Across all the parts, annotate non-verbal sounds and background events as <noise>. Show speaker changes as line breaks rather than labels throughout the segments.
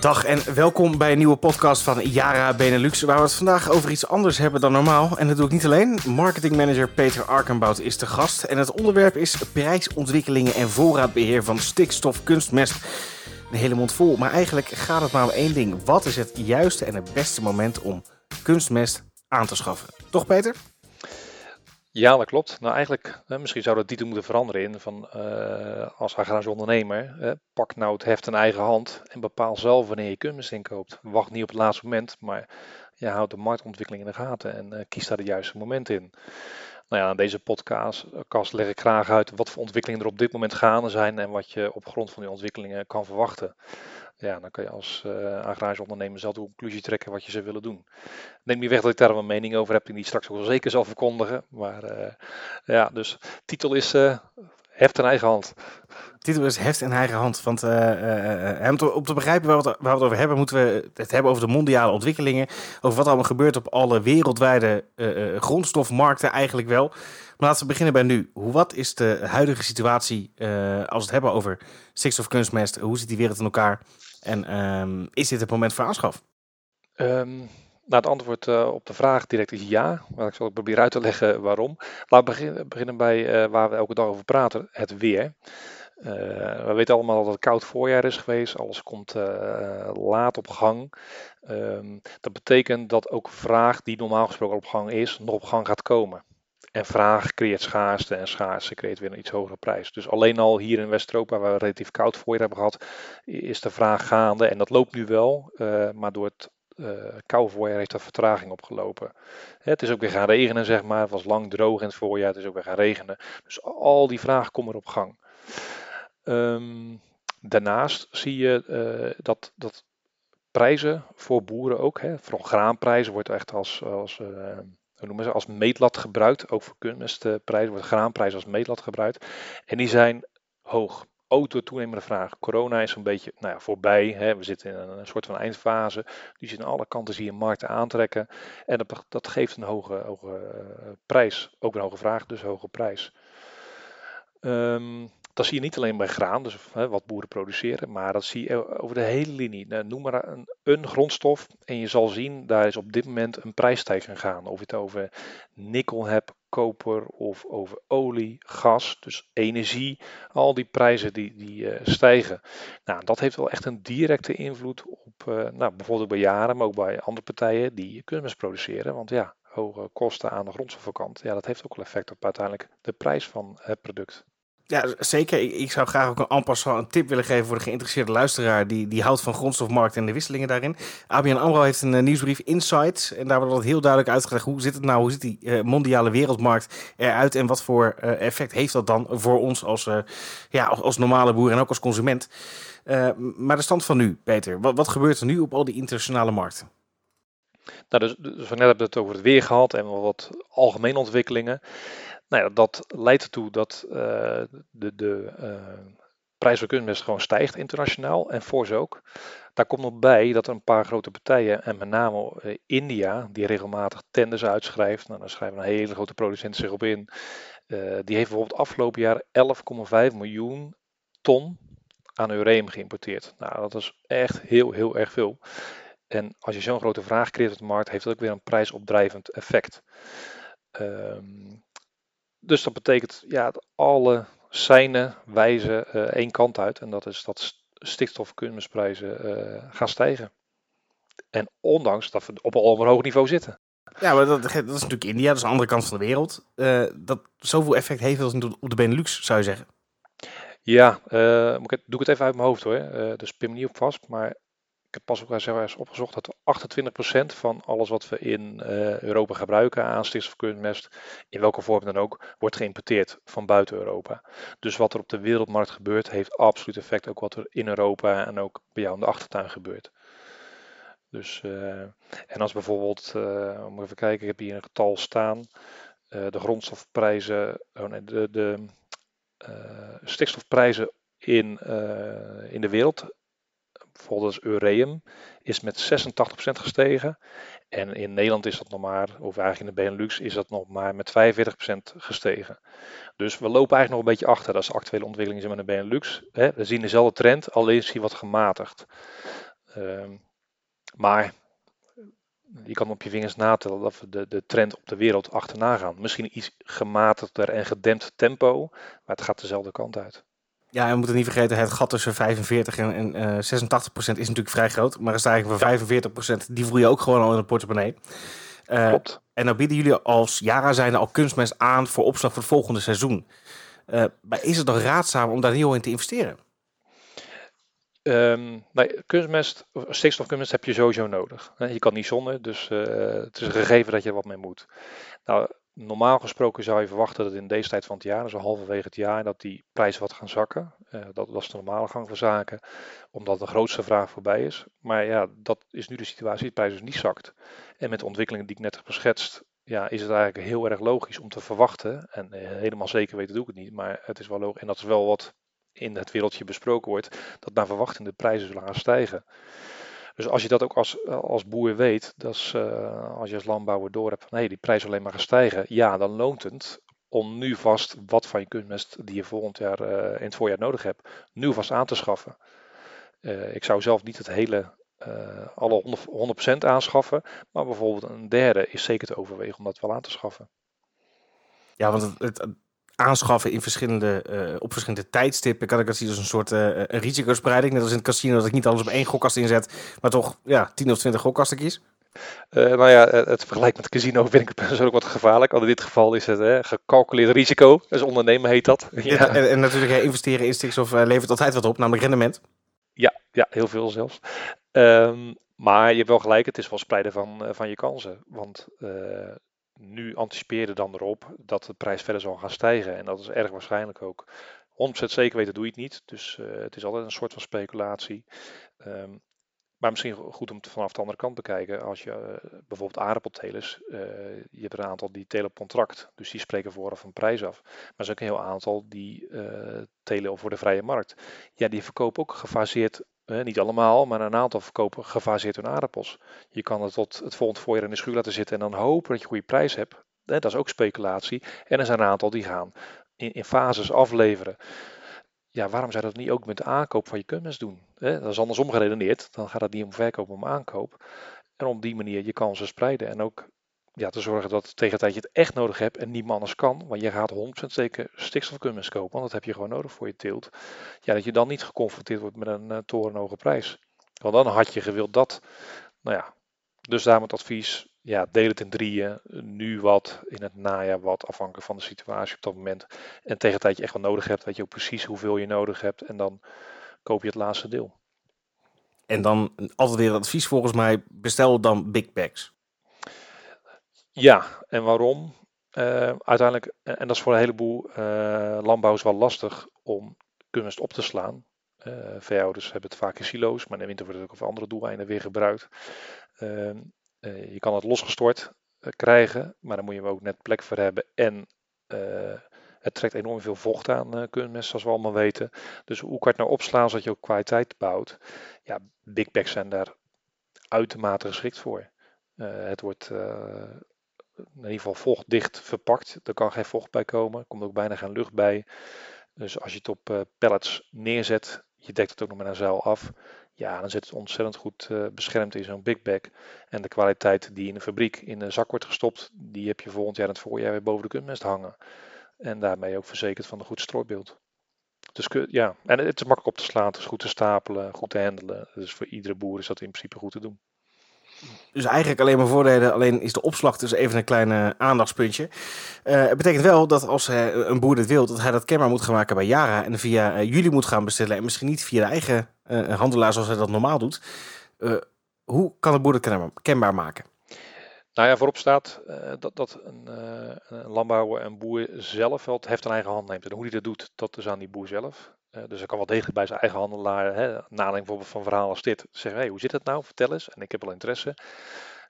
Dag en welkom bij een nieuwe podcast van Yara Benelux, waar we het vandaag over iets anders hebben dan normaal. En dat doe ik niet alleen. Marketingmanager Peter Arkenbout is de gast en het onderwerp is prijsontwikkelingen en voorraadbeheer van stikstof kunstmest. Een hele mond vol, maar eigenlijk gaat het maar om één ding. Wat is het juiste en het beste moment om kunstmest aan te schaffen? Toch Peter?
Ja, dat klopt. Nou, eigenlijk, misschien zou dat titel moeten veranderen in van uh, als agrarische ondernemer, pak nou het heft in eigen hand en bepaal zelf wanneer je kunstmest inkoopt. Wacht niet op het laatste moment, maar je houdt de marktontwikkeling in de gaten en uh, kies daar het juiste moment in. Nou ja, in deze podcast leg ik graag uit wat voor ontwikkelingen er op dit moment gaande zijn en wat je op grond van die ontwikkelingen kan verwachten. Ja, dan kan je als uh, agrarische ondernemer zelf de conclusie trekken wat je zou willen doen. Neem niet weg dat ik daar een mening over heb, die die straks ook wel zeker zal verkondigen. Maar uh, ja, dus titel is uh, Heft in eigen hand.
Titel is Heft in eigen hand. Want om, te, te begrijpen waar we, het, waar we het over hebben, moeten we het hebben over de mondiale ontwikkelingen. Over wat allemaal gebeurt op alle wereldwijde grondstofmarkten eigenlijk wel. Maar laten we beginnen bij nu. Wat is de huidige situatie als we het hebben over stikstofkunstmest? Hoe zit die wereld in elkaar? En um, is dit het moment voor aanschaf?
Um, nou, het antwoord uh, op de vraag direct is ja. Maar ik zal ook proberen uit te leggen waarom. Laten we beginnen, bij uh, waar we elke dag over praten: het weer. Uh, we weten allemaal dat het koud voorjaar is geweest. Alles komt laat op gang. Um, dat betekent dat ook vraag die normaal gesproken op gang is, nog op gang gaat komen. En vraag creëert schaarste en schaarste creëert weer een iets hogere prijs. Dus alleen al hier in West-Europa, waar we relatief koud voorjaar hebben gehad, is de vraag gaande. En dat loopt nu wel, uh, maar door het uh, koude voorjaar heeft er vertraging opgelopen. Het is ook weer gaan regenen, zeg maar. Het was lang droog in het voorjaar, het is ook weer gaan regenen. Dus al die vragen komen er op gang. Um, daarnaast zie je uh, dat, dat prijzen voor boeren ook, hè, vooral graanprijzen, wordt echt als, als hoe noemen ze, als meetlat gebruikt. Ook voor kunstmestprijzen wordt graanprijs als meetlat gebruikt. En die zijn hoog. Ook toenemende vraag. Corona is een beetje nou ja, voorbij. Hè. We zitten in een, soort van eindfase. Dus aan alle kanten zie je markten aantrekken. En dat, dat geeft een hoge, hoge uh, prijs. Ook een hoge vraag, dus hoge prijs. Um, dat zie je niet alleen bij graan, dus hè, wat boeren produceren, maar dat zie je over de hele linie. Nou, noem maar een, een, grondstof en je zal zien, daar is op dit moment een prijsstijging gaan. Of je het over nikkel hebt, koper of over olie, gas, dus energie, al die prijzen die, die uh, stijgen. Nou, dat heeft wel echt een directe invloed op, uh, nou, bijvoorbeeld bij jaren, maar ook bij andere partijen die kunstmest produceren. Want ja, hoge kosten aan de grondstoffenkant, ja, dat heeft ook wel effect op uiteindelijk de prijs van het product.
Ja, zeker. Ik, zou graag ook een aanpassing, een tip willen geven voor de geïnteresseerde luisteraar die, die houdt van grondstofmarkt en de wisselingen daarin. ABN AMRO heeft een uh, nieuwsbrief Insights en daar wordt het heel duidelijk uitgelegd hoe zit het nou, hoe zit die uh, mondiale wereldmarkt eruit en wat voor uh, effect heeft dat dan voor ons als, ja, als, normale boer en ook als consument. maar de stand van nu, Peter, wat, wat gebeurt er nu op al die internationale markten?
Nou, dus, dus we net hebben het over het weer gehad en wat algemene ontwikkelingen. Nou ja, dat leidt ertoe dat uh, de, de uh, prijs van kunstmest gewoon stijgt internationaal en fors ook. Daar komt nog bij dat er een paar grote partijen, en met name uh, India, die regelmatig tenders uitschrijft. Nou, daar schrijven een hele grote producenten zich op in. die heeft bijvoorbeeld afgelopen jaar 11,5 miljoen ton aan ureum geïmporteerd. Nou, dat is echt heel, heel erg veel. En als je zo'n grote vraag creëert op de markt, heeft dat ook weer een prijsopdrijvend effect. Um, dus dat betekent ja, alle seinen wijzen uh, één kant uit. En dat is dat stikstofkunstmestprijzen uh, gaan stijgen. En ondanks dat we op al een hoog niveau zitten.
Ja, maar dat, dat, is natuurlijk India, dat is de andere kant van de wereld. Uh, dat zoveel effect heeft als op de Benelux, zou je zeggen.
Ja, doe ik het even uit mijn hoofd hoor. dus pin me niet op vast. Maar ik heb pas ook eens opgezocht dat 28% van alles wat we in uh, Europa gebruiken aan stikstofkunstmest, in welke vorm dan ook, wordt geïmporteerd van buiten Europa. Dus wat er op de wereldmarkt gebeurt, heeft absoluut effect ook wat er in Europa en ook bij jou in de achtertuin gebeurt. Dus, uh, en als bijvoorbeeld, uh, om even kijken, ik heb hier een getal staan, de grondstofprijzen, oh nee, de, de stikstofprijzen in, in de wereld bijvoorbeeld als Ureum, is met 86% gestegen. En in Nederland is dat nog maar, of eigenlijk in de Benelux, is dat nog maar met 45% gestegen. Dus we lopen eigenlijk nog een beetje achter. Dat is de actuele ontwikkeling met de Benelux. We zien dezelfde trend, alleen is hij wat gematigd. Ehm, maar je kan op je vingers natellen dat we de, de trend op de wereld achterna gaan. Misschien iets gematigder en gedempt tempo, maar het gaat dezelfde kant uit.
Ja, en we moeten niet vergeten, het gat tussen 45 en, en uh, 86 procent is natuurlijk vrij groot. Maar een stijging van 45 procent, die voel je ook gewoon al in de portemonnee.
Uh, Klopt.
En dan bieden jullie als Jara zijn al kunstmest aan voor opslag voor het volgende seizoen. Uh, maar is het dan raadzaam om daar heel in te investeren?
Um, nee, kunstmest, stikstofkunstmest heb je sowieso nodig. Je kan niet zonder, dus uh, het is een gegeven dat je er wat mee moet. Nou, normaal gesproken zou je verwachten dat in deze tijd van het jaar, dus halverwege het jaar, dat die prijzen wat gaan zakken. Uh, dat was de normale gang van zaken, omdat de grootste vraag voorbij is. Maar ja, dat is nu de situatie, de prijs dus niet zakt. En met de ontwikkelingen die ik net heb geschetst, ja, is het eigenlijk heel erg logisch om te verwachten. En uh, helemaal zeker weten doe ik het niet, maar het is wel logisch. En dat is wel wat in het wereldje besproken wordt, dat naar verwachting de prijzen zullen gaan stijgen. Dus als je dat ook als, als boer weet, dat is, uh, als je als landbouwer door hebt van die prijs alleen maar gaan stijgen, ja, dan loont het om nu vast wat van je kunstmest die je volgend jaar uh, in het voorjaar nodig hebt, nu vast aan te schaffen. Uh, ik zou zelf niet het hele, alle 100%, 100% aanschaffen, maar bijvoorbeeld een derde is zeker te overwegen om dat wel aan te schaffen.
Ja, want het, het aanschaffen in verschillende, uh, op verschillende tijdstippen. Kan ik dat zien als een soort uh, een risicospreiding. Net als in het casino dat ik niet alles op één gokkast inzet, maar toch ja, 10 of 20 gokkasten kies.
Uh, nou ja, het vergelijk met het casino vind ik persoonlijk <laughs> wat gevaarlijk. Want in dit geval is het hè, gecalculeerd risico. Dus ondernemen heet dat.
Ja. En, en, natuurlijk hè, investeren in stikstof levert altijd wat op, namelijk rendement.
Ja, ja heel veel zelfs. Um, maar je hebt wel gelijk, het is wel spreiden van, van je kansen. Want nu anticiperen dan erop dat de prijs verder zal gaan stijgen. En dat is erg waarschijnlijk ook. 100% zeker weten doe je het niet. Dus uh, het is altijd een soort van speculatie. Um, maar misschien goed om het vanaf de andere kant te bekijken. Als je uh, bijvoorbeeld aardappeltelers, uh, je hebt een aantal die telen op contract. Dus die spreken vooraf een prijs af. Maar er zijn ook een heel aantal die telen voor de vrije markt. Ja, die verkopen ook gefaseerd niet allemaal, maar een aantal verkopen gefaseerd hun aardappels. Je kan het tot het volgende voorjaar in de schuur laten zitten en dan hopen dat je goede prijs hebt. Dat is ook speculatie. En er zijn een aantal die gaan in, in fases afleveren. Ja, waarom zou je dat niet ook met de aankoop van je kunstmest doen? Dat is andersom geredeneerd. Dan gaat het niet om verkoop, maar om aankoop. En op die manier je kansen spreiden. En ook ja, te zorgen dat tegen het tijd je het echt nodig hebt en niet anders kan, want je gaat 100% zeker stikstofkunstmest kopen, want dat heb je gewoon nodig voor je teelt. Ja, dat je dan niet geconfronteerd wordt met een uh, torenhoge prijs. Want dan had je gewild dat. Nou ja, dus daarom het advies, ja, deel het in drieën. Nu wat, in het najaar wat, afhankelijk van de situatie op dat moment. En tegen het tijd je echt wat nodig hebt, weet je ook precies hoeveel je nodig hebt en dan koop je het laatste deel.
En dan altijd weer het advies volgens mij, bestel dan big bags.
Ja, en waarom? Uh, uiteindelijk, en dat is voor een heleboel uh, landbouwers wel lastig om kunst op te slaan. Uh, veehouders hebben het vaak in silo's, maar in de winter wordt het ook voor andere doeleinden weer gebruikt. Ehm, je kan het losgestort krijgen, maar dan moet je ook net plek voor hebben. En het trekt enorm veel vocht aan kunstmest, zoals we allemaal weten. Dus hoe kan je het nou opslaan zodat je ook kwaliteit bouwt? Ja, big bags zijn daar uitermate geschikt voor. het wordt in ieder geval vochtdicht verpakt. Er kan geen vocht bij komen. Er komt ook bijna geen lucht bij. Dus als je het op uh, pallets neerzet, je dekt het ook nog met een zeil af. Ja, dan zit het ontzettend goed uh, beschermd in zo'n big bag. En de kwaliteit die in de fabriek in de zak wordt gestopt, die heb je volgend jaar in het voorjaar weer boven de kunstmest hangen. En daarmee ook verzekerd van een goed strooibeeld. Dus ja, en het is makkelijk op te slaan, het is goed te stapelen, goed te handelen. Dus voor iedere boer is dat in principe goed te doen.
Dus eigenlijk alleen maar voordelen, alleen is de opslag dus even een klein uh, aandachtspuntje. Uh, het betekent wel dat als uh, een boer dit wil, dat hij dat kenbaar moet gaan maken bij Yara en via jullie moet gaan bestellen en misschien niet via de eigen handelaar zoals hij dat normaal doet. hoe kan de boer het kenbaar, maken?
Nou ja, voorop staat dat, dat een, een landbouwer en boer zelf wel het heft eigen hand neemt. En hoe hij dat doet, dat is aan die boer zelf. Uh, dus hij kan wel degelijk bij zijn eigen handelaar, hè, bijvoorbeeld van verhalen als dit, zeggen, hey, hoe zit het nou, vertel eens, en ik heb wel interesse.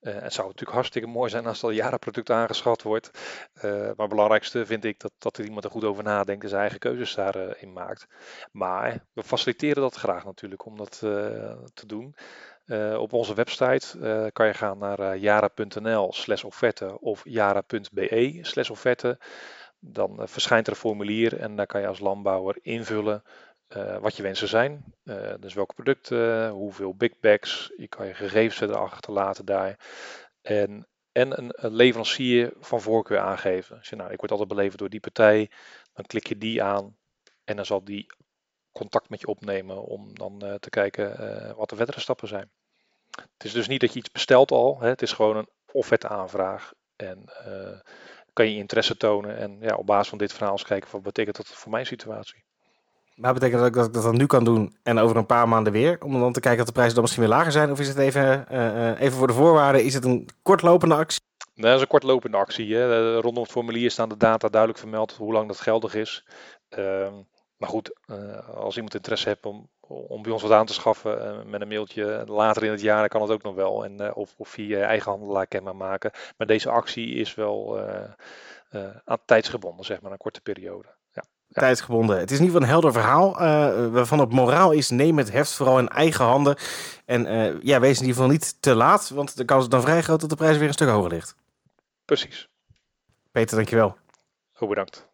Uh, het zou natuurlijk hartstikke mooi zijn als er een jarenproduct aangeschaft wordt. Uh, maar het belangrijkste vind ik dat, dat er iemand er goed over nadenkt en zijn eigen keuzes daarin maakt. Maar we faciliteren dat graag natuurlijk om dat te doen. op onze website kan je gaan naar jara.nl slash offerte of jara.be slash offerte dan eh, verschijnt er een formulier en daar kan je als landbouwer invullen wat je wensen zijn. dus welke producten, hoeveel big bags, je kan je gegevens verder achterlaten daar. En, en een, leverancier van voorkeur aangeven. Dus nou, ik word altijd beleverd door die partij, dan klik je die aan en dan zal die contact met je opnemen om dan te kijken wat de verdere stappen zijn. Het is dus niet dat je iets bestelt al, hè, het is gewoon een offerte aanvraag. En kan je interesse tonen en ja, op basis van dit verhaal eens kijken wat betekent dat voor mijn situatie.
Maar betekent dat ook dat ik dat dan nu kan doen en over een paar maanden weer? Om dan te kijken dat de prijzen dan misschien weer lager zijn? Of is het even, uh, even voor de voorwaarden, is het een kortlopende actie?
Nee, dat is een kortlopende actie. Hè. Rondom het formulier staan de data duidelijk vermeld hoe lang dat geldig is. Uh, maar goed, uh, als iemand interesse heeft om, om bij ons wat aan te schaffen uh, met een mailtje later in het jaar, dan kan het ook nog wel. En, uh, of, of via je eigen handelaar kenbaar maken. Maar deze actie is wel aan tijdsgebonden, zeg maar, een korte periode. Ja.
Tijdsgebonden. Het is ieder geval een helder verhaal. waarvan het moraal is: neem het heft vooral in eigen handen. En ja, wees in ieder geval niet te laat, want de kans is dan vrij groot dat de prijs weer een stuk hoger ligt.
Precies.
Peter, dankjewel.
Goed bedankt.